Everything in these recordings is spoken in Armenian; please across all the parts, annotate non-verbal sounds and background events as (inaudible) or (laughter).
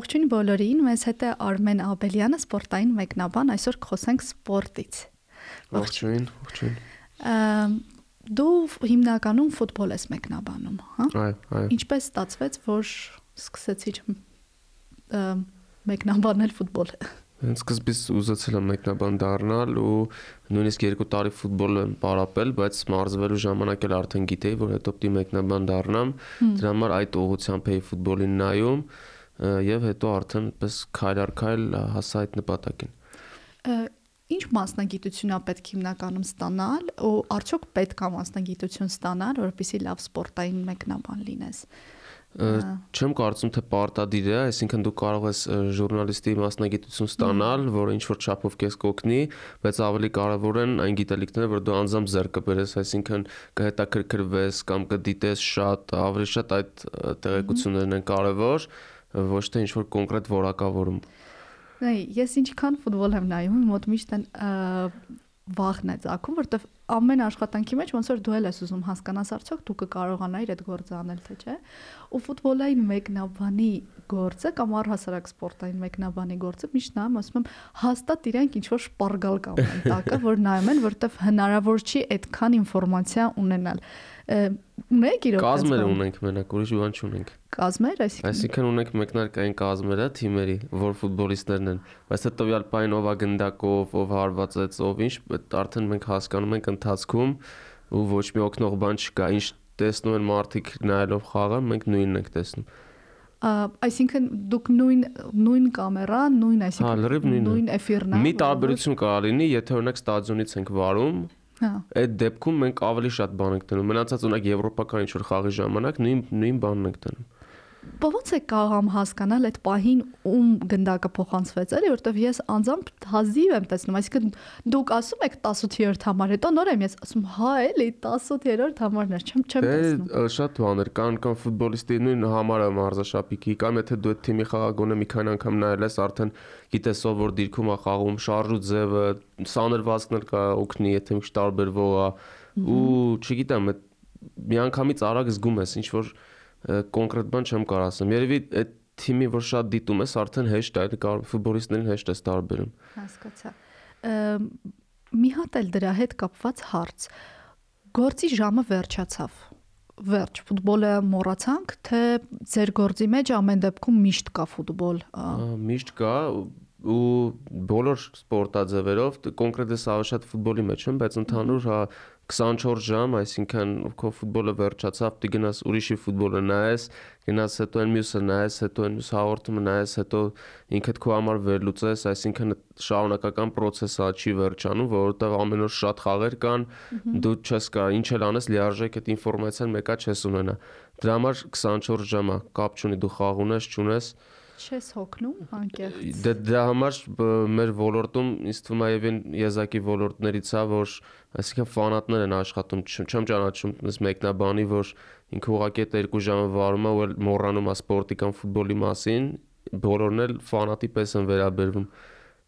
Ողջույն բոլորին, մեզ հետ է Արմեն Աբելյանը, սպորտային մեկնաբան, այսօր խոսենք սպորտից։ Ողջույն, ողջույն։ Դու հիմնականում ֆուտբոլ ես մեկնաբանում, հա? Այո, այո։ Ինչպես ստացվեց, որ սկսեցիր մեկնաբանել ֆուտբոլը։ Հենց սկզբից ուզեցել եմ մեկնաբան դառնալ ու նույնիսկ 2 տարի ֆուտբոլ եմ պարապել, բայց մարզվելու ժամանակ էլ արդեն գիտեի, որ հետո պիտի մեկնաբան դառնամ։ Դրա համար այդ ուղղությամբ էի ֆուտբոլին նայում եւ հետո արդեն պես քայլ առ քայլ հասա այդ նպատակին։ Ինչ մասնագիտություն է պետք հիմնականում ստանալ ու արդյոք պետք է մասնագիտություն ստանալ, որովհետեւ լավ սպորտային մեկնաբան լինես։ Չեմ կարծում թե պարտադիր է, այսինքն դու կարող ես ժուրնալիստի մասնագիտություն ստանալ, որը ինչ որ չափով քեզ կօգնի, բայց ավելի կարևոր են այն գիտելիքները, որ դու անձամբ ձեռք կբերես, այսինքն կհետաքրքրվես կամ կդիտես շատ, ավելի շատ այդ տեղեկություններն են կարևոր, ոչ թե ինչ որ կոնկրետ որակավորում։ Նայ, ես ինչքան ֆուտբոլ եմ նայում, մոտ միշտ են վախն է ցակում, որտեվ ամեն աշխատանքի մեջ ոնց որ դու էլ ես ուզում հասկանաս արդյոք դու կկարողանայիր այդ գործը անել թե չէ։ Ու ֆուտբոլային մեկնաբանի գործը կամ առհասարակ սպորտային մեկնաբանի գործը միշտ նայում ասում եմ հաստատ իրենք ինչ որ շպարգալ կամ տակը, որ նայում են, որտեվ հնարավոր չի այդքան ինֆորմացիա ունենալ ունեք իրոք կազմեր ունենք մենակ ուրիշ բան չունենք կազմեր այսինքն այսինքն ունենք մեկնարկային կազմերը թիմերի որ ֆուտբոլիստներն են բայց դա տվյալ պայն ով է գնդակով ով հարվածեց ով ինչ արդեն մենք հասկանում ենք ընթացքում ու ոչ մի օգնող բան չկա ինչ տեսնում են մարդիկ նայելով խաղը մենք նույնն ենք տեսնում այսինքն դուք նույն նույն կամերա, նույն այսինքն նույն էֆիրն է։ Մի տարբերություն կարող լինի, եթե օրինակ ստադիոնից ենք վարում, Հա։ Այդ դեպքում մենք ավելի շատ բան ենք տնում։ Մնացած օրինակ եվրոպական ինչ որ խաղի ժամանակ նույն նույն բանն ենք տնում ո՞ց է կարողամ հասկանալ այդ պահին ում գնդակը փոխանցվեց, էլի, որովհետև ես անձամբ հազիվ եմ տեսնում, այսինքն դուք ասում եք 18-րդ համար, հետո նոր եմ ես ասում, հա, էլի 18-րդ համարն է, չեմ չեմ դե, տեսնում։ Դե շատ բաներ կան, կան ֆուտբոլիստի նույն համարը մարզաշապիկի, կամ եթե դու այդ թիմի խաղագոնը մի քանի անգամ նայել ես, արդեն գիտես ով որ դիրքում է խաղում, շարժու ձևը, սաներվածքն էլ կա օգնի, եթե մի տարբերվող է ու չգիտեմ, միանգամից արագ զգում ես ինչ որ կոնկրետ բան չեմ կարող ասեմ։ Երևի այդ թիմի որ շատ դիտում ես, արդեն հեշտ է, կարող ֆուտբոլիստներին հեշտ է տարբերում։ Հասկացա։ Մի հատ էլ դրա հետ կապված հարց։ Գործի ժամը վերջացավ վերջ ֆուտբոլը մոռացանք թե ձեր գործի մեջ ամեն դեպքում միշտ կա ֆուտբոլ միշտ կա ու բոլոր սպորտաձևերով կոնկրետ էս ավելի շատ ֆուտբոլի մեջ եմ բայց ընդհանուր հա 24 ժամ, այսինքն քո ֆուտբոլը վերջացավ, դու գնաս ուրիշի ֆուտբոլը նայես, գնաս հետո այն մյուսը նայես, հետո այն մյուս հաղորդումը նայես, հետո ինքդ քո համար վերլուծես, այսինքն շարունակական process է, չի վերջանում, որովհետև ամեն օր շատ խաղեր կան, դու չես կարող ինչ էլ անես, լիարժեք այդ ինֆորմացիան մեկա չես ունենա։ Դրա համար 24 ժամ է, կապ չունի դու խաղ ունես, չունես, չես հոգնում անկեղծ։ Դե դրա համար մեր ոլորտում ինձ թվում է եւ այն եզակի ոլորտներից է, որ այսինքն ֆանատներ են աշխատում, չեմ ճանաչում այս մեկնաբանի, որ ինքը ուղղակի այդ երկու ժամը վարում է ու մոռանում է սպորտի կամ ֆուտբոլի մասին, բոլորն էլ ֆանատի պես են վերաբերվում։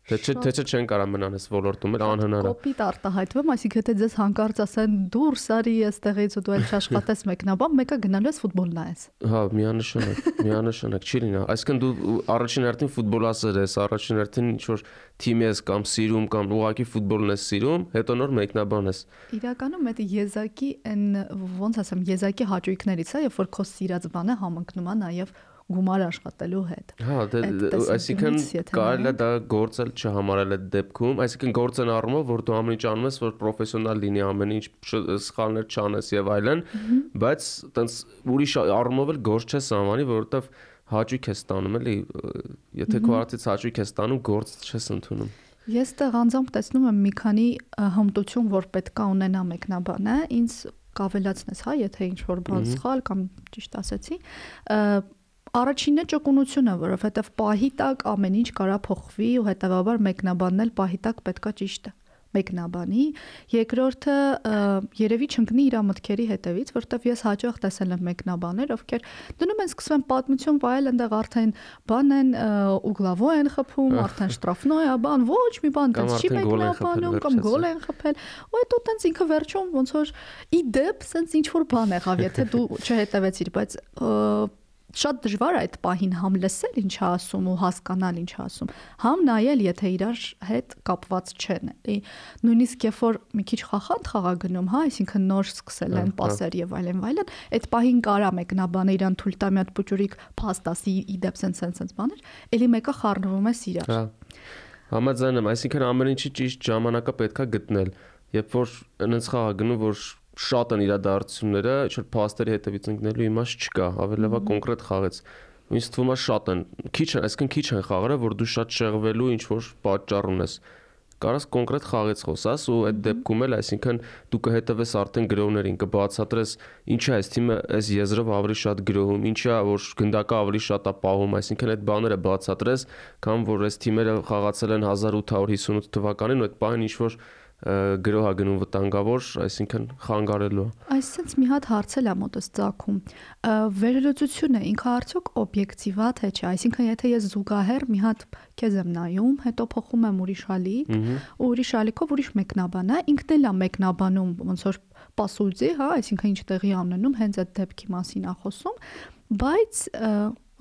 Թե չէ, թե չէ չեն կարող մնան այս ոլորտում, էլ անհնար է։ Կոպիտ արտահայտվում, այսինքն եթե ձեզ հանկարծ ասեն դուրս արի այստեղից ու դու էլ չաշխատես մեկնաբան, մեկը գնալու ես ֆուտբոլ նայես։ Հա, միանշանակ, միանշանակ չի լինա։ Այսինքն դու առաջին հերթին ֆուտբոլասեր ես, առաջին հերթին ինչ որ թիմ ես կամ սիրում կամ ուղակի ֆուտբոլն ես սիրում, հետո նոր մեկնաբան ես։ Իրականում այդ եզակի այն ոնց ասեմ, եզակի հաճույքներից է, երբ որ քո սիրած բանը համընկնում է նաև գումար աշխատելու հետ։ Հա, դե այսինքն կարելի է դա գործել չհամարել այդ դեպքում, այսինքն գործեն առումով, որ դու ամեն ինչ անում ես, որ պրոֆեսիոնալ լինի ամեն ինչ, սխալներ չանես եւ այլն, բայց տենց ուրիշ առումով էլ գործ չես անվանի, որովհետեւ հաճույք ես ստանում էլի, եթե քո արդից հաճույք ես ստանում, գործ չես ընդունում։ Ես տեղ անձամբ տեսնում եմ մի քանի հմտություն, որ պետքա ունենա մեկնաբանը, ինձ կավելացնես, հա, եթե ինչ որ բան սխալ կամ ճիշտ ասեցի, Առաջինը ճկունությունը, որովհետև պահի տակ ամեն ինչ կարա փոխվի ու հետեւաբար մեկնաբաննել պահի տակ պետքա ճիշտը մեկնաբանի, երկրորդը երևի չընկնի իր մտքերի հետևից, որտեվ ես հաջող տեսել եմ մեկնաբաներ, ովքեր դնում են սկսում են պատմություն վայել, այնտեղ արդեն բան են ուգլավո են խփում, արդեն շտրաֆնոյա բան, ոչ մի բան դες չի մեկնաբանում կամ գոլ են խփել, ու հետո տենց ինքը վերջում ոնց որ ի դեպ սենց ինչ որ բան եղավ, եթե դու չհետևեցիր, բայց շատ դժվար է այդ պահին համ լսել ինչ է ասում ու հասկանալ ինչ է ասում, համ նայել, եթե իրար հետ կապված չեն, էլի նույնիսկ երբ որ մի քիչ խախանդ խաղա գնում, հա, այսինքն նոր սկսել են պասեր եւ այլն, այլն, այդ պահին կարա մեկնաբանը իրան թույլ տա մի հատ փոճուրիկ փաստասի իդեպ sense sense բաներ, էլի մեկը խառնվում է իրար։ Հա։ Համաձայն եմ, այսինքն ամեն ինչի ճիշտ ժամանակը պետքա գտնել։ Երբ որ այնց խաղա գնում, որ շատ են իրադարձությունները, չէ՞ փաստերի հետևից ընկնելու իմաստ չկա, ավելի լավա կոնկրետ խաղեց։ Ինձ թվում է շատ են, քիչ են, այսինքն քիչ են խաղերը, որ դու շատ շեղվելու ինչ որ պատճառ ունես կարաս կոնկրետ խաղից խոսաս ու այդ դեպքում էլ այսինքն դու կհետևես արդեն գրողներին կբացատրես ինչա այս թիմը այս եզրով ավելի շատ գրողում ինչա որ գնդակը ավելի շատ է պահում այսինքն այդ բաները բացատրես քան որ այս թիմերը խաղացել են 1858 թվականին ու այդ բանը ինչ որ գրոհա գնում վտանգավոր, այսինքն խանգարելու։ Այսինքն մի հատ հարցել է մոտս ցակում։ Վերլուծությունը ինքը արդյոք օբյեկտիվ է թե չէ, այսինքն եթե ես զուգահեռ մի հատ քեզ եմ նայում, հետո փոխում եմ ուրիշ ալիք, ու ուրիշ ալիքով ուրիշ մեկնաբան է, ինքն էլ է մեկնաբանում ոնց որ պասուձի, հա, այսինքն ինչ տեղի ունենում, հենց այդ դեպքի մասին է խոսում, բայց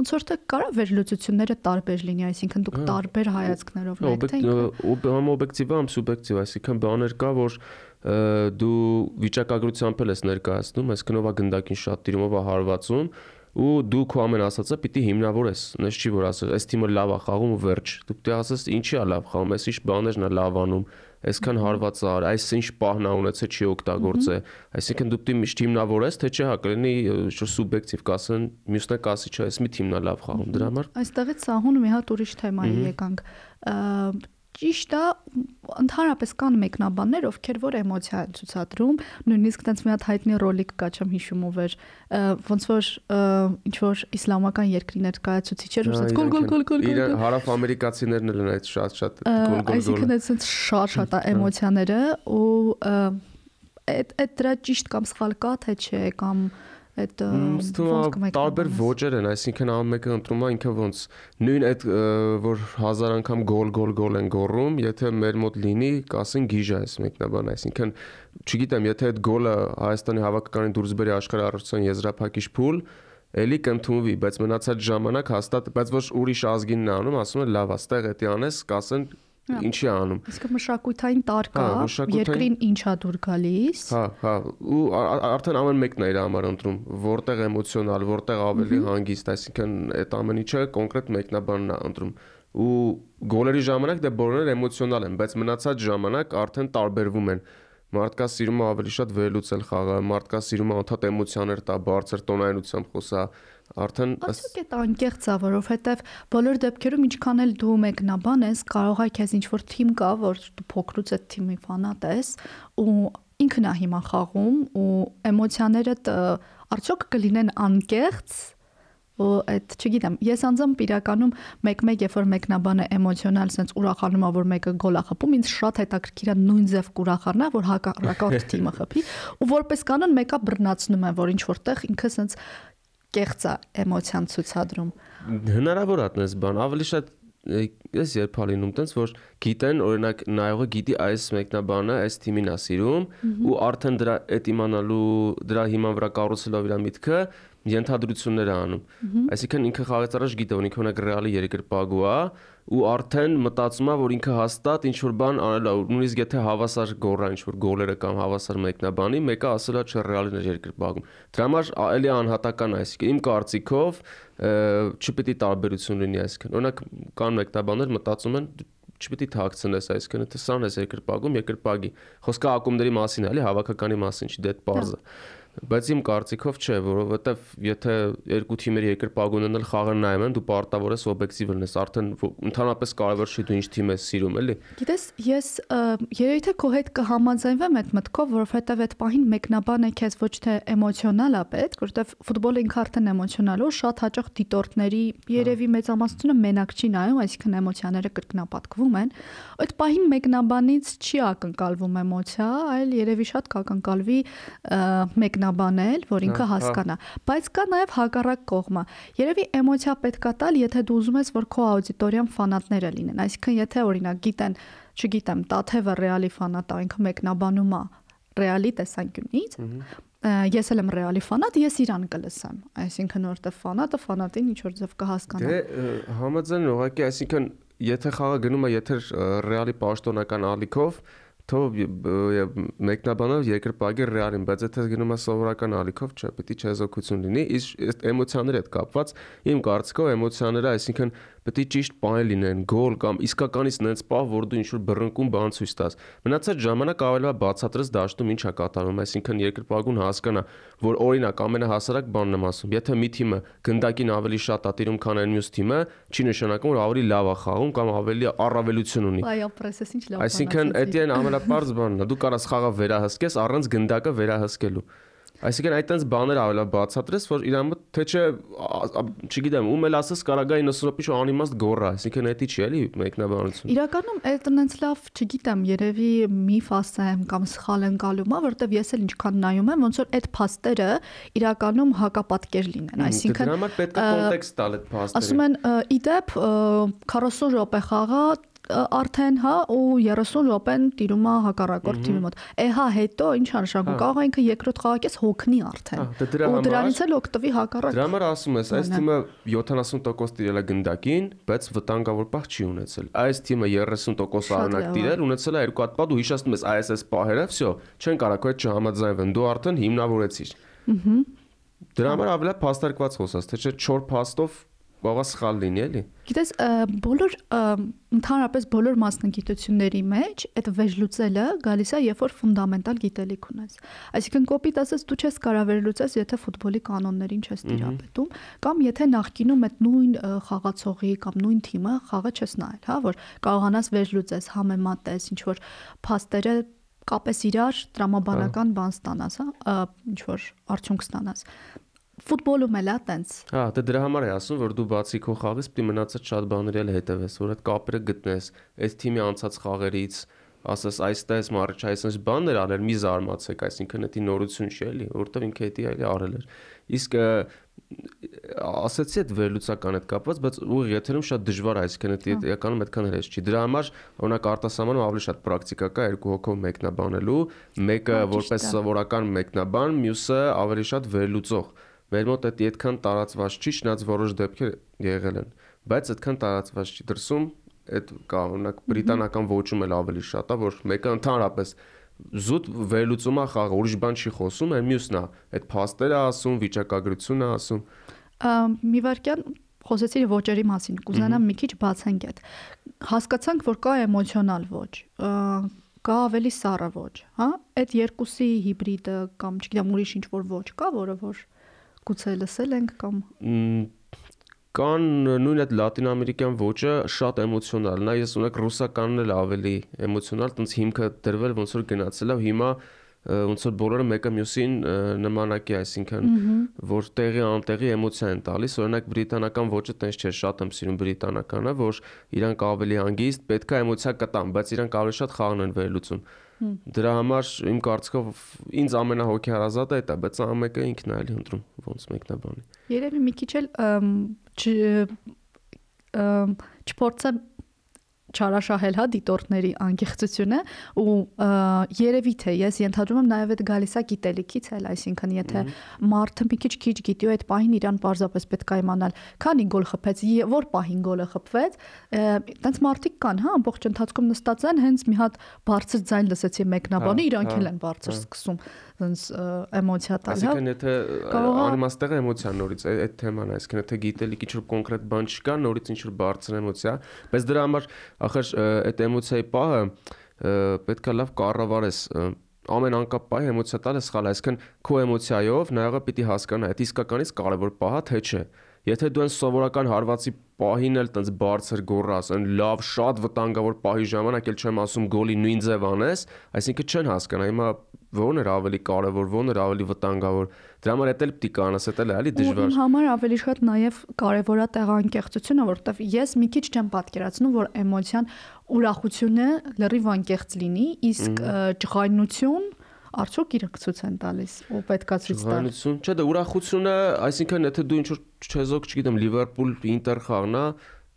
ոնց որ թե կարա վերլուծությունները տարբեր լինի, այսինքն դուք տարբեր հայացքներով նայեք, թե համ օբյեկտիվ, համ սուբյեկտիվ, այսինքն բաներ կա, որ դու վիճակագրությամբ ես ներկայացնում, ով է գնդակին շատ տիրում, ով է հարվածում, ու դու քո ամեն ասածը պիտի հիմնավորես։ Նես չի որ ասես, այս թիմը լավ է խաղում ու վերջ։ Դու պիտի ասես ինչի է լավ խաղում, այս ինչ բաներն է լավ անում, այսքան հարված է, այս ինչ պահն է ունեցել չի օգտագործե։ Այսինքն դու պիտի միշտ հիմնավորես, թե չէ հա կլինի շուտ սուբյեկտիվ կասեն, մյուսն է կասի չէ, այս մի թիմն է լավ խաղում դրա համար։ Այստեղից սահուն մի հատ ուրիշ թեմայի եկանք ճիշտ է ընդհանրապես կան մեկնաբաններ ովքեր որ էմոցիա են ցուցադրում նույնիսկ տենց մի հատ հայտնի ռոլիկ կա չեմ հիշում ով էր ոնց որ ինչ որ իսլամական երկրի ներկայացուցիչ էր ուսած գոլ գոլ գոլ գոլ իր հարավ ամերիկացիներն են այդ շատ շատ գոլ գոլ գոլ այսինքն այդ շատ շատ է էմոցիաները ու այդ այդ դրա ճիշտ կամ սխալ կա թե չէ կամ այդ տարբեր ոճեր են, այսինքն ամեն մեկը ընտրում է ինքը ոնց նույն այդ որ հազար անգամ գոլ գոլ գոլ են գոռում, եթե մեր մոտ լինի, կասեն գիժա էս մեկնաբան, այսինքն չգիտեմ, եթե այդ գոլը Հայաստանի հավաքականին դուրս բերի աշխարհի առողջության եզրափակիչ փուլ էլի կընդունվի, բայց մնացած ժամանակ հաստատ, բայց ոչ ուրիշ ազգինն է անում, ասում են լավ, աստեղ էտի անես, կասեն ինչի անում։ Իսկ մշակութային տարկա երկրին ինչա դուր գալիս։ Հա, հա, ու արդեն ամեն մեկն է իր համար ընտրում, որտեղ էմոցիոնալ, որտեղ ավելի հանգիստ, այսինքն այդ ամեն ինչը կոնկրետ մեկնաբանն է ընտրում ու գոլերի ժամանակ դե բոլորը էմոցիոնալ են, բայց մնացած ժամանակ արդեն տարբերվում են մարդկա սիրում է ավելի շատ վերլուծել խաղը, մարդկա սիրում է անդադ էմոցիաներ տա, բարձր տոնայնությամբ խոսա, արդեն ասեք այդ անկեղծ է, որովհետև բոլոր դեպքերում ինչքան էլ դու մեկնաբան ես, կարող է քեզ ինչ-որ թիմ կա, որ դու փոքրուց այդ թիմի ֆանատ ես ու ինքն է հիմա խաղում ու էմոցիաներդ արդյոք կլինեն անկեղծ ու այդ չգիտեմ ես անձամբ իրականում մեկ-մեկ երբ որ մեկնաբանը էմոցիոնալ sense ուրախանում ա որ մեկը գոլ ա խփում ինձ շատ հետաքրքիր է նույն ձև կուրախանա որ հակառակորդ թիմը խփի ու որպես կանոն մեկը բռնացնում է որ ինչ որտեղ ինքը sense կեղծ է էմոցիան ցուցադրում։ Հնարավոր է այդպես բան, ավելի շատ ես երբ ալինում տենց որ գիտեն օրինակ նայողը գիտի այս մեկնաբանը այս թիմին է սիրում ու արդեն դրա այդ իմանալու դրա հիման վրա կառուցելով իր միտքը ենթադրություններ է անում այսինքն ինքը խաղից առաջ գիտե որ ինքը ունակ ռեալի երկրպագու է ու արդեն մտածում է որ ինքը հաստատ ինչ որ բան անել է նույնիսկ եթե հավասար գոռա ինչ որ գոլերը կամ հավասար մեկնաբանի մեկը ասել է չէ ռեալին է երկրպագում դրա համար էլի անհատական է այսինքն իմ կարծիքով չպետք է տարբերություն լինի այսինքն օրինակ կան մեկնաբաններ մտածում են չպետք է թաքցնես այսինքն եթե սան ես երկրպագում երկրպագի խոսքը ակումբների մասին է էլի հավաքականի մասին չի դե պարզը բայց իմ կարծիքով չէ, որովհետև եթե երկու թիմերի երկրպագ ունենալ խաղը նայում են, դու պարտավոր ես օբյեկտիվ լինես, արդեն ընդհանրապես կարևոր չի դու ինչ թիմ ես սիրում, էլի։ Գիտես, ես երևի թե քո հետ կհամաձայնվեմ այդ մտքով, որովհետև այդ պահին մեկնաբանը քեզ ոչ թե էմոցիոնալ է պետք, որովհետև ֆուտբոլը ինքը արդեն էմոցիոնալ է, շատ հաճախ դիտորդների երևի մեծամասնությունը մենակ չի նայում, այսինքն էմոցիաները կրկնապատկվում են։ Այդ պահին մեկնաբանից չի ակնկալվում էմոցիա, այլ երևի շատ կակնկալվի մեկ մեկնաբանել, որ ինքը հա, հա։ հասկանա, բայց կա նաև հակառակ կողմը։ Երևի էմոցիա պետքա տալ, եթե դու ուզում ես, որ քո աուդիտորիան ֆանատները լինեն։ Այսինքն, եթե օրինակ գիտեն, չգիտեմ, Տաթևը ռեալի ֆանատ է, ինքը մեկնաբանում է ռեալի տեսանկյունից, ես էլ եմ Ռեալի ֆանատ, ես իրան կլսեմ։ Այսինքն որտեվ ֆանատը ֆանատին ինչ որ ձև կհասկանա։ Դե համաձայն ուղղակի, այսինքն եթե խաղը գնում է եթե Ռեալի պաշտոնական ալիքով, թող մեկնաբանով երկրպագի ռեալին, բայց եթե գնում է սովորական ալիքով, չէ, է չեզոքություն լինի։ Իսկ էմոցիաների հետ կապված իմ կարծիքով էմոցիաները, այսինքն պետք է ճիշտ բան լինեն, գոլ կամ իսկականից նենց պահ, որ դու ինչ-որ բռնկում բան ցույց տաս։ Մնացած ժամանակ ավելի է բացատրես դաշտում ինչ է կատարվում, այսինքն երկրպագուն հասկանա, որ օրինակ ամենահասարակ բանն եմ ասում, եթե մի թիմը գնդակին ավելի շատ է տիրում, քան այն մյուս թիմը, չի նշանակում, որ ավելի լավ է խաղում կամ ավելի առավելություն ունի։ Այո, պրեսես ինչ լավ։ Այսինքն, դա այն ամենապարզ բանն է։ Դու կարաս խաղը վերահսկես առանց գնդակը վերահսկելու։ Այսինքն այդ տենց բաներ ավելի բացատրես, որ իրան մոտ թե չէ, չգիտեմ, ում էլ ասես կարա գա 90 րոպե շո անիմաստ գոռա, այսինքն դա չի էլի մեկնաբանություն։ Իրականում այդ տենց լավ, չգիտեմ, երևի միֆ ասեմ կամ սխալ ընկալում է, որովհետև ես էլ ինչքան նայում եմ, ոնց որ այդ փաստերը իրականում հակապատկեր լինեն, այսինքն դրա համար պետք է կոնտեքստ տալ այդ փաստերը։ Ասում են, իդեպ 40 րոպե խաղա արդեն հա ու 30 րոպեն տիրում է հակառակորդ թիմի մոտ։ Է հա հետո ինչ անշանակում կարող է ինքը երկրորդ խաղակես հոգնի արդեն։ Ու դրանից էլ օգտվի հակառակ։ Դրա համար ասում ես, այս թիմը 70% տիրել է գնդակին, բայց վտանգավոր պահ չի ունեցել։ Այս թիմը 30% արնակ տիրել, ունեցել է երկու հատ պատ ու հիշացնում ես ISS պահերը, վсё, չեն կարող այդ չհամաձայնվեն։ Դու արդեն հիմնավորեցիր։ Ահա Դրա համար ավելի փաստարկված խոսած, թե չէ 4 փաստով Բողա սխալ լինի էլի։ Գիտես, բոլոր ընդհանրապես բոլոր մասնագիտությունների մեջ այդ վերլուծելը գալիս է, երբ որ ֆունդամենտալ գիտելիք ունես։ Այսինքն կոպիտ ասած դու չես կարող վերլուծես, եթե ֆուտբոլի կանոններին չես տիրապետում, կամ եթե նախկինում այդ նույն խաղացողի կամ նույն թիմը խաղը չես նայել, հա, որ կարողանաս վերլուծես, համեմատես, ինչ որ փաստերը կապես իրար տրամաբանական բան ստանաս, հա, ինչ որ արդյունք ստանաս ֆուտբոլում էլ է տենց։ Հա, դե դրա համար է ասում, որ դու բացի քո խաղից պիտի մնացած շատ բաների էլ հետևես, որ այդ կապերը գտնես, այս թիմի անցած խաղերից, ասես այստես մարիչ այսպես բաներ արել, մի զարմացեք, այսինքն դա նորություն չի էլի, որովհետև ինքը դա էլի արել էր։ Իսկ ասացի այդ վերլուծական հետ կապված, բայց ուղիղ եթերում շատ դժվար է, այսինքն դա իրականում այդքան հեշտ չի։ Դրա համար օրինակ արտասահմանում ավելի շատ պրակտիկա կա երկու հոգով մեկնաբանելու, մեկը հա, որպես սովորական մեկնաբան, մյուսը ավելի շատ վերլուծող Մեր մոտ այդ այդքան տարածված չի, շնաց որոշ դեպքեր եղել են, բայց այդքան տարածված չի դրսում այդ կա օրինակ բրիտանական ոճում էլ ավելի շատ է, որ մեկը ընդհանրապես զուտ վերլուծում է խաղը, ուրիշ բան չի խոսում, այլ մյուսն է, այդ փաստերը ասում, վիճակագրությունն է ասում։ Մի վարքյան խոսեցի ոճերի մասին, կուզենամ մի քիչ բացենք այդ։ Հասկացանք, որ կա էմոցիոնալ ոճ, կա ավելի սառը ոճ, հա? Այդ երկուսի հիբրիդը կամ չգիտեմ ուրիշ ինչ որ ոճ կա, որը որ Գուցե լսել ենք կամ կան նույն այդ լատինամերիկյան ոճը շատ էմոցիոնալ։ Նա ես ունեք ռուսականն էլ ավելի էմոցիոնալ, տենց հիմքը դրվել ոնց որ գնացել է հիմա ոնց որ բոլորը մեկը մյուսին նմանակի, այսինքն որ տեղի անտեղի էմոցիա են տալիս, օրինակ բրիտանական ոճը տենց չէ, շատ եմ սիրում բրիտանականը, որ իրանք ավելի հանգիստ, պետքա էմոցիա կտան, բայց իրանք ավելի շատ խաղն են վերլուծում։ Դրա համար իմ կարծիքով ինձ ամենահոգեհարազատը է դա, բայց ամեկը ինքն է էլի ընտրում ոնց մեկնաբանի։ Երևի մի քիչ էլ չփորձեմ չարաշահել հա դիտորդների անկեղծությունը ու երևի թե ես ենթադրում եմ նաև այդ գալիս է գիտելիքից էլ այսինքն եթե մարդը մի քիչ քիչ գիտի ու այդ պահին իրան պարզապես պետք է իմանալ քանի գոլ խփեց որ պահին գոլը խփվեց տենց մարդիկ կան հա ամբողջ ընթացքում նստած են հենց մի հատ բարձր ձայն լսեցի մեկնաբանի հա, իրանք էլ հա, են բարձր հա։ սկսում ոնց էմոցիա տալ, հա։ Այսինքն եթե անիմաստեղ էմոցիա նորից այդ թեման այսինքն եթե գիտելիք ինչ-որ կոնկրետ բան չկա, նորից ինչ-որ բարձր էմոցիա, բայց դրա համար ախր այդ էմոցիայի պահը պետքա լավ կառավարես ամեն անկապ պահ էմոցիա տալը սխալ է, այսինքն քո էմոցիայով նայողը պիտի հասկանա, այդ իսկականից կարևոր պահա թե չէ։ Եթե դու այն սովորական հարվածի պահին էլ տենց բարձր գոռաս, այն լավ շատ վտանգավոր պահի ժամանակ էլ չեմ ասում գոլի նույն ձև անես, այսինքն չեն հասկանա։ Հիմա ո՞րն էր ավելի կարևոր, ո՞րն էր ավելի վտանգավոր։ Դրա համար էլ պիտի կանաս, դա էլ է էլի դժվար։ Իմ համար ավելի շատ նաև կարևորա տեղանկեղծությունը, որովհետև ես մի քիչ չեմ պատկերացնում, որ էմոցիան ուրախությունը լրիվ անկեղծ լինի, իսկ ջղայնություն արդյոք իրենք ցույց են տալիս ու պետքա ցույց տալ։ Ջղայնություն, չէ՞ դա ուրախությունը, այսինքն եթե դու ինչ որ չեզոք, չգիտեմ, Լիվերպուլ, Ինտեր խաղն է,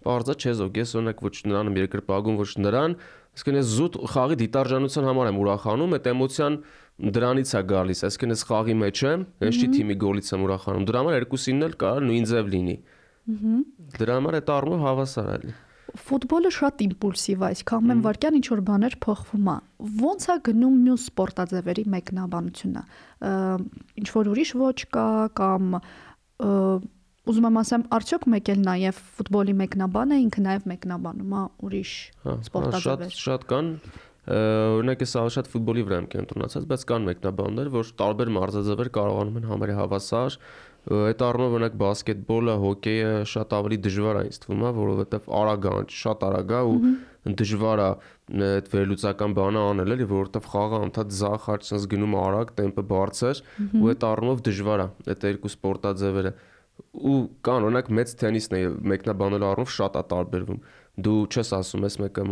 բարձա չեզոք, ես օրինակ ոչ նրան եմ երկրպագում, ոչ նրան, Իսկն ես զուտ խաղի դիտարժանության համար եմ ուրախանում, այդ էմոցիան դրանից է գալիս, այսինքն ես խաղի մեջ եմ, ես չի թիմի գոլից եմ ուրախանում։ Դրա համար երկուսինն էլ կարող նույն ձև լինի։ Դրա համար այդ առումով հավասար է։ Ֆուտբոլը շատ իմպուլսիվ է, այսքան մեն վարքյան ինչ որ բաներ փոխվում է։ Ոնց է գնում մյուս սպորտաձևերի մեկնաբանությունը։ Ինչ որ ուրիշ ոչ կա կամ ուզում եմ ասեմ, արդյոք մեկ էլ նաև ֆուտբոլի մեկնաբանը ինքը նաև մեկնաբանում է ուրիշ հա, սպորտաձևեր։ Շատ շատ կան օրինակ ես ահա շատ ֆուտբոլի վրա եմ կենտրոնացած, բայց կան մեկնաբաններ, որ տարբեր մարզաձևեր կարողանում են համարի հավասար այդ առումով օրինակ բասկետբոլը, հոկեյը շատ ավելի դժվար է ինձ թվում, որովհետև արագ է, շատ արագ է ու դժվար է այդ վերլուծական բանը անել, էլի, որովհետև խաղը անդադ զախ հարցնս գնում արագ, տեմպը բարձր ու այդ առումով դժվար է այդ երկու սպորտաձևերը ու կան օրինակ մեծ թենիսն է մեկնաբանելու առումով շատ է տարբերվում դու չես ասում ես մեկը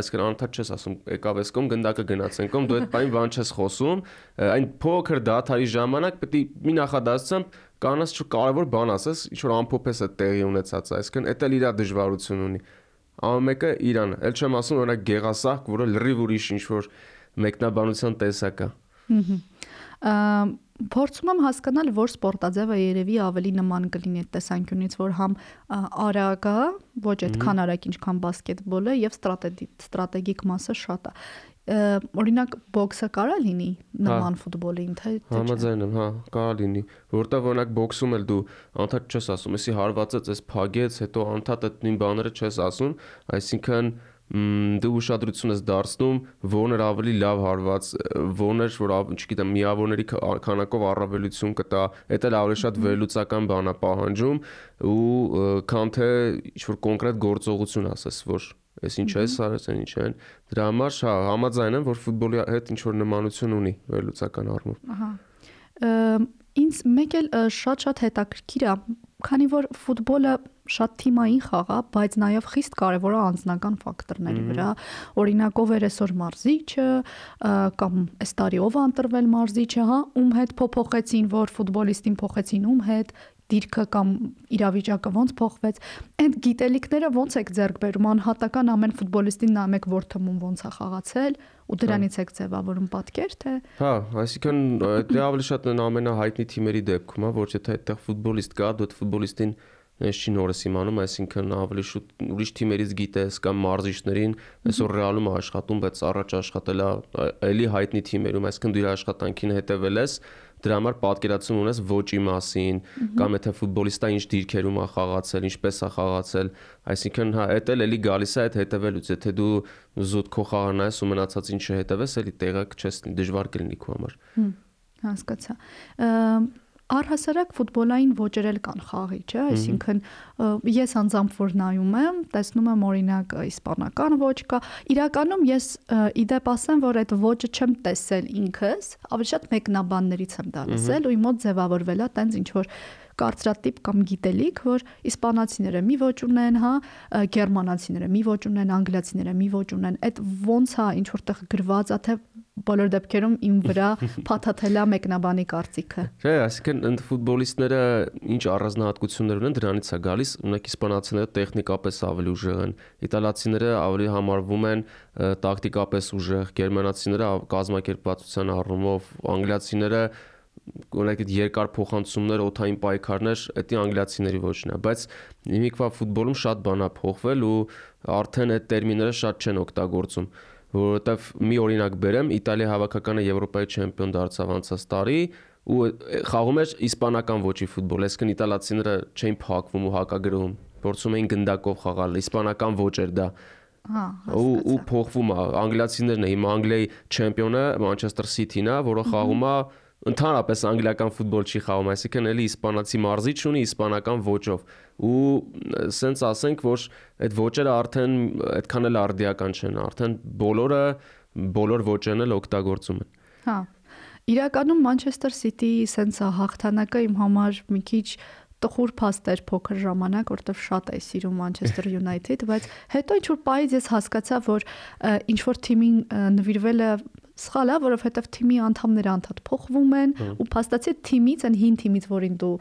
այսինքն անընդհատ չես ասում եկավ ես կողմ գնդակը գնացեն կողմ դու այդ (laughs) բանի բան չես խոսում այն փոքր դաթարի ժամանակ պետք է մի նախադասությամբ կանաս չէ կարևոր բան ասես ինչ որ ամփոփես այդ տեղի ունեցածը այսինքն դա էլ իր դժվարություն ունի ամեն մեկը իրան էլ չեմ ասում օրինակ գեղասահք որը լրիվ ուրիշ ինչ որ մեկնաբանության տեսակ է փորձում եմ հասկանալ, որ սպորտաձևը երևի ավելի նման կլինի այդ տեսանկյունից, որ համ արագ է, ոչ այդքան արագ ինչքան բասկետբոլը եւ ստրատեգիկ մասը շատ է օրինակ բոքսը կարա լինի նման հա, ֆուտբոլին թե համաձայն եմ հա կարա լինի որտեղ օրինակ բոքսում էլ դու անդադ չես ասում էսի հարվածեց էս փագեց հետո անդադ այդ նույն բաները չես ասում այսինքն դու ուշադրություն ես դարձնում որն էր ավելի լավ հարված որն էր որ չգիտեմ միավորների քանակով առավելություն կտա դա էլ ավելի շատ վերլուծական բան է պահանջում ու քան թե ինչ որ կոնկրետ գործողություն ասես որ Էս ինչ է, սա էս ինչ են։ Դրա համար հա համաձայն եմ, որ ֆուտբոլի հետ ինչ որ նմանություն ունի վերլուծական առումով։ Ահա։ Ինձ մեկ էլ շատ-շատ հետաքրքիր է, քանի որ ֆուտբոլը շատ թիմային խաղ է, բայց նաև խիստ կարևոր է անձնական ֆակտորների վրա։ Օրինակ ով էր այսօր մարզիչը, կամ այս տարի ով ընտրվել մարզիչը, հա, ում հետ փոփոխեցին, որ ֆուտբոլիստին փոխեցին ում հետ, դիրքը կամ իրավիճակը ոնց փոխվեց, այդ գիտելիքները ոնց եք ձեռք բերում անհատական ամեն ֆուտբոլիստին նայում եք որ թվում ոնց է խաղացել ու դրանից եք ձևավորում պատկեր թե Հա, այսինքն դա ավելի շատ ամենահայտնի թիմերի դեպքում է, որ եթե այդտեղ ֆուտբոլիստ կա, դու այդ ֆուտբոլիստին ես չի նորս իմանում, այսինքն ավելի շուտ ուրիշ թիմերից գիտես կամ մարզիչներին, այսօր Ռեալում է աշխատում, բայց առաջ աշխատել է էլի հայտնի թիմերում, այսինքն դու իր աշխատանքին հետևել ես, դրա համար պատկերացում ունես ոճի մասին, կամ եթե ֆուտբոլիստը ինչ դիրքերում է խաղացել, ինչպես է խաղացել, այսինքն հա, դա էլ էլի գալիս է այդ հետևելուց, եթե դու զուտ քո խաղանա ես ու մնացած ինչը հետևես, էլի տեղակ չես դժվար կլինի քո համար։ Հասկացա առհասարակ ֆուտբոլային ոճեր էլ կան խաղի, չէ՞, այսինքն ես անձամբ որ նայում եմ, տեսնում եմ օրինակ իսպանական ոճ կա։ Իրականում ես իդեպ ասեմ, որ այդ ոճը չեմ տեսել ինքս, ավելի շատ մեկնաբաններից եմ դա լսել ու իմ մոտ ձևավորվել է տենց ինչ որ կարծրատիպ կամ գիտելիք, որ իսպանացիները մի ոճ ունեն, հա, գերմանացիները մի ոճ ունեն, անգլիացիները մի ոճ ունեն։ Այդ ոնց է ինչ որտեղ գրված, թե բոլոր դեպքերում իմ վրա (laughs) փաթաթելա մեկնաբանի կարծիքը։ Չէ, այսինքն ընդ ֆուտբոլիստները ինչ առանձնահատկություններ ունեն, դրանից է գալիս, ունեք իսպանացիները տեխնիկապես ավելի ուժեղ են, իտալացիները ավելի համարվում են տակտիկապես ուժեղ, գերմանացիները կազմակերպվածության առումով, անգլիացիները օրինակ այդ երկար փոխանցումներ, օթային պայքարներ, դա անգլիացիների ոչն է, բայց հիմիկվա ֆուտբոլում շատ բան է փոխվել ու արդեն այդ տերմինները շատ չեն օգտագործում որովհետև մի օրինակ բերեմ, Իտալիա հավաքականը Եվրոպայի չեմպիոն դարձավ անցած տարի ու խաղում էր իսպանական ոճի ֆուտբոլ, այսինքն իտալացիները չէին փակվում ու հակագրում, փորձում էին գնդակով խաղալ, իսպանական ոճ էր դա։ Հա, ու ու փոխվում է անգլիացիներն է, հիմա Անգլիայի չեմպիոնը Մանչեսթեր Սիթին է, որը խաղում է ընդհանրապես անգլիական ֆուտբոլ չի խաղում, այսինքն էլի իսպանացի մարզիչ ունի իսպանական ոճով ու սենց ասենք, որ այդ ոճերը արդեն այդքան էլ արդիական չեն, արդեն բոլորը բոլոր ոճերն էլ օգտագործում են։ Հա։ Իրականում Manchester City-ի սենց հաղթանակը իմ համար մի քիչ տխուր փաստ էր փոքր ժամանակ, որտեվ շատ էի սիրում Manchester United, (laughs) բայց հետո ինչ որ պայից ես հասկացա, որ ինչ որ թիմին նվիրվել է սխալ է, որովհետև թիմի անդամները անդադ փոխվում են ու փաստացի թիմից, այն հին թիմից, որին դու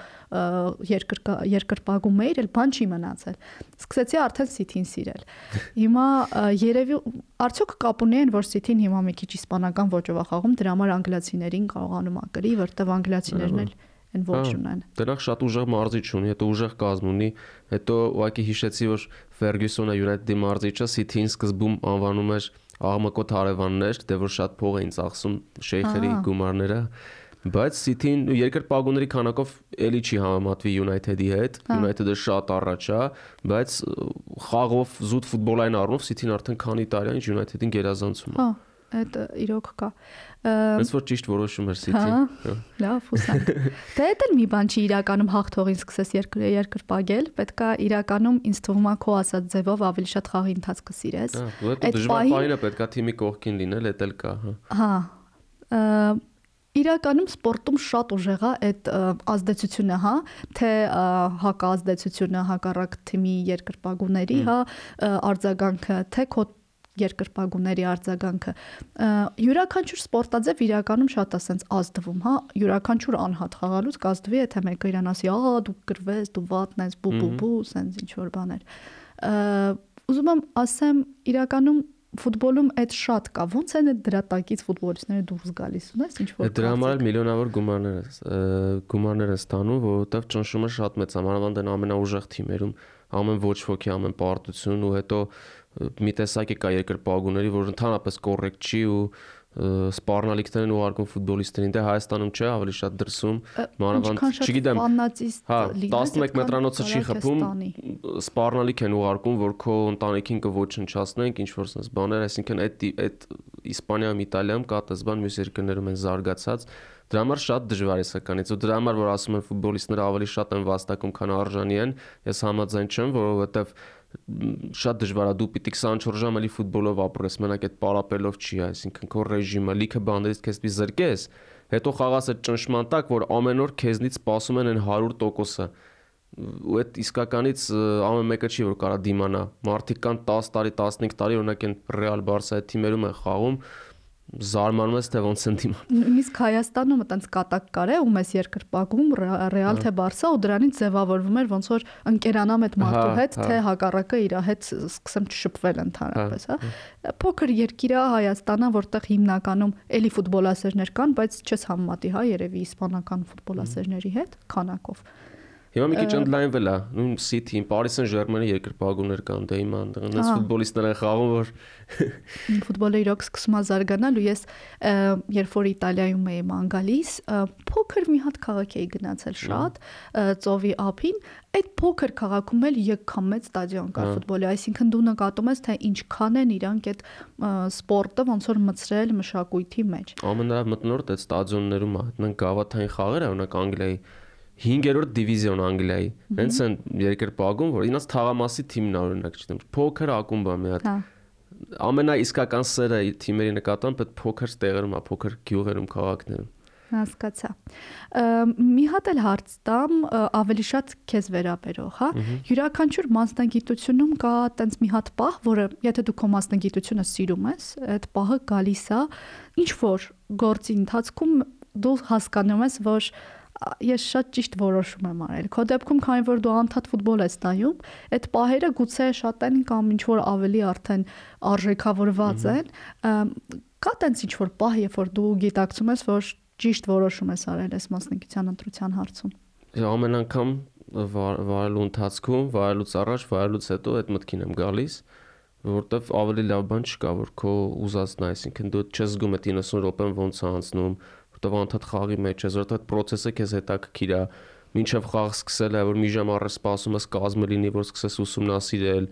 երկր երկրպագում էիր, էլ բան չի մնացել։ Սկսեցի արդեն City-ին սիրել։ Հիմա երևի արդյոք կապ ունի այն, որ City-ն հիմա մի քիչ իսպանական ոճով է խաղում, դրա համար անգլիացիներին կարողանում ակրի, որտեվ անգլիացիներն էլ են ոչ ունեն։ Դրանք շատ ուժեղ մարզիչ ունի, հետո ուժեղ կազմ ունի, հետո ուղղակի հիշեցի, որ Ferguson-ը United-ի մարզիչը City-ին սկզբում անվանում էր աղմկոտ հարևաններ, դե որ շատ փող էին ծախսում շեյխերի գումարները, բայց City-ն երկրպագուների քանակով էլի չի համեմատվի United-ի հետ։ United-ը շատ առաջ է, բայց խաղով զուտ ֆուտբոլային առումով City-ն արդեն քանի տարի է United-ին գերազանցում է։ Հա այդ իրոք կա։ Ոնց որ ճիշտ որոշում էր City-ն։ հա, հա։ Լավ, հուսանք։ Դե դա էլ մի բան չի իրականում հաղթողին սկսես երկր երկրպագել, պետքա իրականում ինձ թվում է քո ասած ձևով ավելի շատ խաղի ընթացքը սիրես։ Հա, այդ դժվար բանը պետքա թիմի կողքին լինել, դա էլ կա, հա։ Հա իրականում սպորտում շատ ուժեղ է այդ ազդեցությունը, հա, թե հակազդեցությունը հակառակ թիմի երկրպագուների, հա, արձագանքը, թե քո երկրպագուների արձագանքը յուրաքանչյուր սպորտաձև իրականում շատ է սենց ազդվում, հա, յուրաքանչյուր անհատ խաղալուց կազդվի, եթե մեկը իրան ասի, «Ահա դու գրվես, դու վատն ես, բու բու բու», սենց ինչ որ բաներ։ Ուզում եմ ասեմ, իրականում ֆուտբոլում այդ շատ կա։ Ոնց են այդ դրա տակից ֆուտբոլիստները դուրս գալիս, ունես ինչ որ։ Դրա համար էլ միլիոնավոր գումարներ գումարներ են ստանում, որովհետև ճնշումը շատ մեծ է, մանավանդ այն ամենաուժեղ թիմերում, ամեն ոչ ոքի, ամեն պարտություն ու հետո մի տեսակ է կա երկրպագուների, որ ընդհանրապես կոռեկտ չի ու սպառնալիքներ են ուղարկում ֆուտբոլիստերին, դե Հայաստանում չէ, ավելի շատ դրսում, մանավանդ, չգիտեմ, հա 11 մետրանոցը չի խփում, սպառնալիք են ուղարկում, որ քո ընտանիքին կոչնչացնենք, ինչ որ sense բաներ, այսինքն այդ այդ Իսպանիայում, Իտալիայում կա տես բան, մյուս երկրներում են զարգացած Դրա համար շատ դժվար է սականից ու դրա համար որ ասում են ֆուտբոլիստները ավելի շատ են վաստակում, քան արժանի են, ես համաձայն չեմ, որովհետև շատ դժվար է դու պիտի 24 ժամ էլի ֆուտբոլով ապրես, մենակ այդ պարապելով չի, այսինքն քո ռեժիմը լիքը բաներից քեզ պիտի զրկես, հետո խաղաս այդ ճնշման տակ, որ ամեն օր քեզնից սպասում են այն 100%-ը ու այդ իսկականից ամեն մեկը չի որ կարա դիմանա մարդիկ կան 10 տարի 15 տարի օրինակ են Real Barca-ի թիմերում են խաղում զարմանում ես թե ոնց են դիման։ Նույնիսկ Հայաստանում այտենց կատակ կար է ու մեզ երկրպագում Ռեալ թե Բարսա ու դրանից ձևավորվում էր ոնց որ ընկերանամ այդ մարդու հետ, թե հակառակը իր հետ սկսեմ չշփվել ընդհանրապես, հա։ Փոքր երկիր է Հայաստանը, որտեղ հիմնականում էլի ֆուտբոլասերներ կան, բայց չես համեմատի, հա, երևի իսպանական ֆուտբոլասերների հետ քանակով։ Հիմա մի քիչ ընդլայնվել է, նույն City-ին, Paris Saint-Germain-ի երկրպագուներ կան, դե հիմա այնտեղ ֆուտբոլիստներ են խաղում, որ ֆուտբոլը իրոք սկսում է զարգանալ ու ես երբ որ Իտալիայում էի ման գալիս, փոքր մի հատ քաղաք էի գնացել շատ, ծովի ափին, այդ փոքր քաղաքում էլ եկքան մեծ ստադիոն կար ֆուտբոլի, այսինքն դու նկատում ես թե ինչքան են իրանք այդ սպորտը ոնց որ մցրել մշակույթի մեջ։ Ամենամտնորդ այդ ստադիոններում է, նրանք գավաթային խաղերը, օրինակ Անգլիայի 5-րդ դիվիզիոն Անգլիայի։ Հենց են երկրպագում, որ ինձ թաղամասի թիմն է օրինակ, չգիտեմ, փոքր ակումբ է մի հատ։ Հա։ Ամենաիսկական սերը թիմերի նկատմամբ այդ փոքր տեղերում է, փոքր գյուղերում, քաղաքներում հասկացա։ Մի հատ էլ հարց տամ, ավելի շատ քեզ վերաբերող, հա։ Յուրաքանչյուր մասնագիտությունում կա տենց մի հատ պահ, որը եթե դու քո մասնագիտությունը սիրում ես, այդ պահը գալիս է ինչ որ գործի ընթացքում դու հասկանում ես, որ ես շատ ճիշտ որոշում եմ արել։ Քո դեպքում, քանի որ դու անդադ ֆուտբոլ ես նայում, այդ պահերը գուցե շատ են կամ ինչ որ ավելի արդեն արժեքավորված են, կա տենց ինչ որ պահ, երբ որ դու գիտակցում ես, որ ճիշտ որոշում ես արել այս մասնագիտության ընտրության հարցում։ Ամեն անգամ վարելու ընթացքում, վարելուց առաջ, վարելուց հետո այդ մտքին եմ գալիս, որովհետև ավելի լավ բան չկա, որ քո ուզածն է, այսինքն դու չես զգում այդ 90 րոպեն ոնց է անցնում, որտեվ անդադ խաղի մեջ ես, որտեվ այդ process-ը քեզ հետաքրքիր է, մինչև խաղ սկսել է, որ մի ժամ առ սպասում ես կազմը լինի, որ սկսես ուսումնասիրել,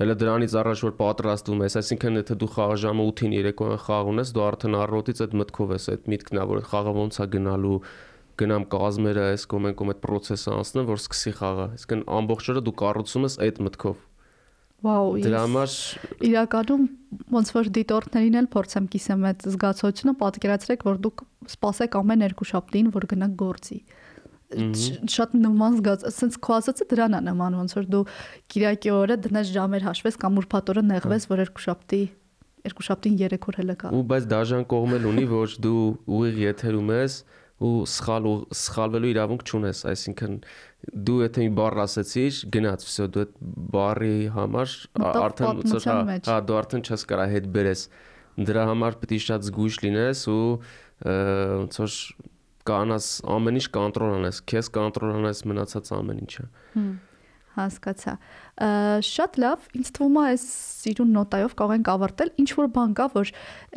հələ դրանից առաջ որ պատրաստվում ես, այսինքն եթե դու խաղը ժամը 8-ին երեկոյան խաղ ունես, դու արդեն առօրից այդ մտքով ես, այդ միտքն է, որ խաղը ոնց է գնալու, գնամ կազմերը, այս կոմեն կոմ այդ process-ը անցնեմ, որ սկսի խաղը։ Այսինքն ամբողջ օրը դու կառուցում ես այդ մտքով։ Վաու։ Դրա համար իրականում ոնց որ դիտորդներին էլ փորձեմ կիսեմ այդ զգացողությունը, պատկերացրեք, որ դուք սպասեք ամեն երկու շաբթին, որ գնաք գործի շատ նման զգաց, ասենց քո ասածը դրան է նման, ոնց որ դու Կիրակի օրը դնես ժամեր հաշվես կամ ուրբաթ օրը նեղվես, որ երկու շաբթի երկու շաբթին 3 օր հելը կա։ Ու բայց դաժան կողմել ունի, որ դու ուղիղ եթերում ես, ու սխալ ու սխալվելու իրավունք չունես, այսինքն դու եթե մի բառ ասեցիր, գնաց, վсё, դու այդ բառի համար արդեն հա, դու արդեն չես կարա հետ բերես։ Դրա համար պետք է շատ զգույշ լինես ու ոնց որ կանաս ամեն ինչ կոնտրոլ անես, քեզ կոնտրոլ անես մնացած ամեն ինչը։ Հմ հասկացա։ Շատ լավ, ինձ թվում է այս սիրուն նոտայով կարող ենք ավարտել։ Ինչ որ բան կա, որ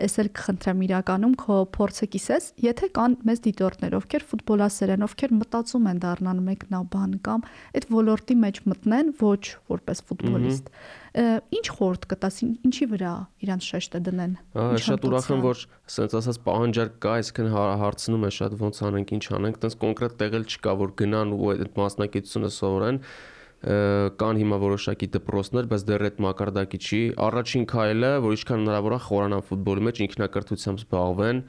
ես էլ կխնդրեմ իրականում քո փորձը կիսես, եթե կան մեծ դիտորդներ, ովքեր ֆուտբոլասեր են, ովքեր մտածում են դառնալ մեկնաբան կամ այդ ոլորտի մեջ մտնեն ոչ որպես ֆուտբոլիստ, ինչ խորտ կտաս, ինչի վրա իրանց շեշտը դնեն։ Շատ ուրախ եմ, որ ասենց ասած պահանջարկ կա, այսինքն հա, հարցնում է շատ ոնց անենք, ինչ անենք, տենց կոնկրետ տեղել չկա, որ գնան ու այդ մասնակցությունը սովորեն կան հիմա որոշակի դպրոցներ, բայց դեռ այդ մակարդակի չի։ Առաջին քայլը, որ ինչքան հնարավոր է խորանան ֆուտբոլի մեջ ինքնակրթությամբ զբաղվեն։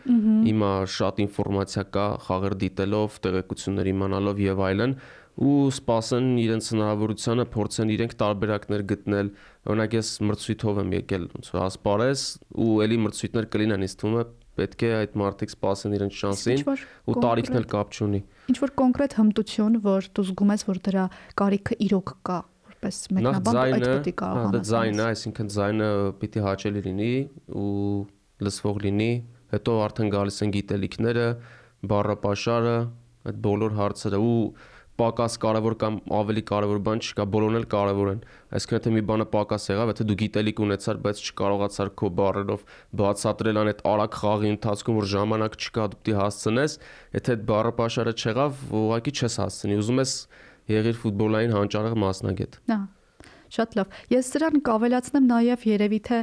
Հիմա շատ ինֆորմացիա կա խաղեր դիտելով, տեղեկություններ իմանալով եւ այլն ու սпасեն իրենց հնարավորությունը փորձեն իրենք տարբերակներ գտնել օրինակ ես մրցույթով եմ եկել ոնց որ ասպարես ու էլի մրցույթներ կլինեն ինձ թվում է պետք է այդ մարդիկ սпасեն իրենց շանսին ու տարիքն էլ կապ չունի Ինչ որ կոնկրետ հմտություն, որ դու զգում ես, որ դրա կարիքը իրոք կա, որպես մեկնաբան այդ պետք է կարողանաս։ Դա ձայնը, այսինքն ձայնը պիտի հաճելի լինի ու լսվող լինի, հետո արդեն գալիս են գիտելիքները, բառապաշարը, այդ բոլոր հարցերը ու պակաս կարևոր կամ ավելի կարևոր բան չկա, բոլորն էլ կարևոր են։ Այսինքն եթե մի բանը պակաս եղավ, եթե դու գիտելիք ունեցար, բայց չկարողացար քո բառերով բացատրել ան այդ արագ խաղի ընթացքում, որ ժամանակ չկա, դու պիտի հասցնես, եթե այդ բառը pašարը չեղավ, ուղղակի չես հասցնի։ Ուզում ես եղիր ֆուտբոլային հանճարեղ մասնագետ։ Հա Շատ լավ։ Ես սրան կավելացնեմ նաև երևի թե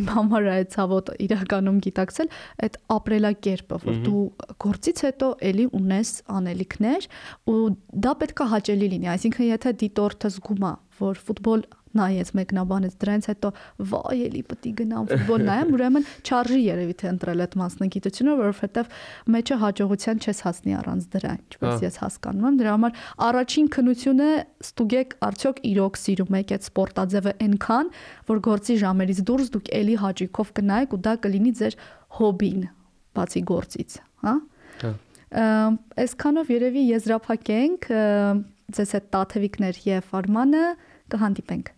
իմ համար է ցավոտ իրականում գիտակցել այդ ապրելակերպը, որ դու գործից հետո էլի ունես անելիքներ ու դա պետք է հաճելի լինի։ Այսինքն եթե դիտորդը զգում է, որ ֆուտբոլ նայեց մեկնաբանեց դրանից հետո վայ էլի է գնամ ֆուտբոլ նայեմ ուրեմն չարժի երևի թե ընտրել այդ մասնագիտությունը որովհետև մեջը հաջողության չես հասնի առանց դրա ինչպես ես հասկանում եմ դրա համար առաջին քնությունը ստուգեք արդյոք իրոք սիրում եք այդ սպորտաձևը այնքան որ գործի ժամերից դուրս դուք էլի հաճիկով կնայեք ու դա կլինի ձեր հոբին բացի գործից հա այսքանով երևի եզրափակենք ձեզ այդ տաթևիկներ եւ արմանը կհանդիպենք